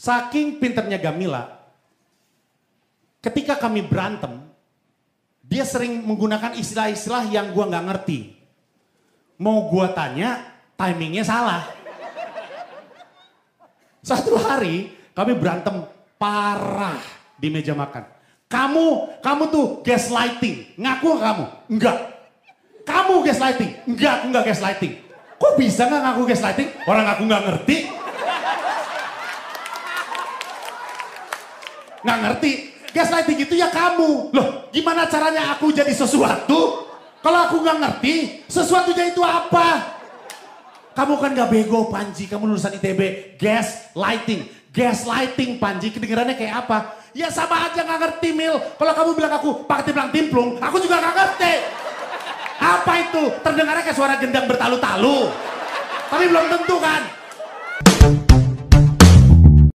Saking pinternya Gamila, ketika kami berantem, dia sering menggunakan istilah-istilah yang gua nggak ngerti. Mau gua tanya, timingnya salah. Satu hari kami berantem parah di meja makan. Kamu, kamu tuh gaslighting. Ngaku kamu? Enggak. Kamu gaslighting? Enggak, aku enggak gaslighting. Kok bisa nggak ngaku gaslighting? Orang aku nggak ngerti. Nggak ngerti. Gaslighting itu ya kamu. Loh, gimana caranya aku jadi sesuatu? Kalau aku nggak ngerti, sesuatunya itu apa? Kamu kan gak bego Panji, kamu lulusan ITB. Gas lighting, gas lighting Panji, kedengarannya kayak apa? Ya sama aja gak ngerti Mil. Kalau kamu bilang aku pakai timplang timplung, aku juga gak ngerti. Apa itu? Terdengarnya kayak suara gendang bertalu-talu. Tapi belum tentu kan.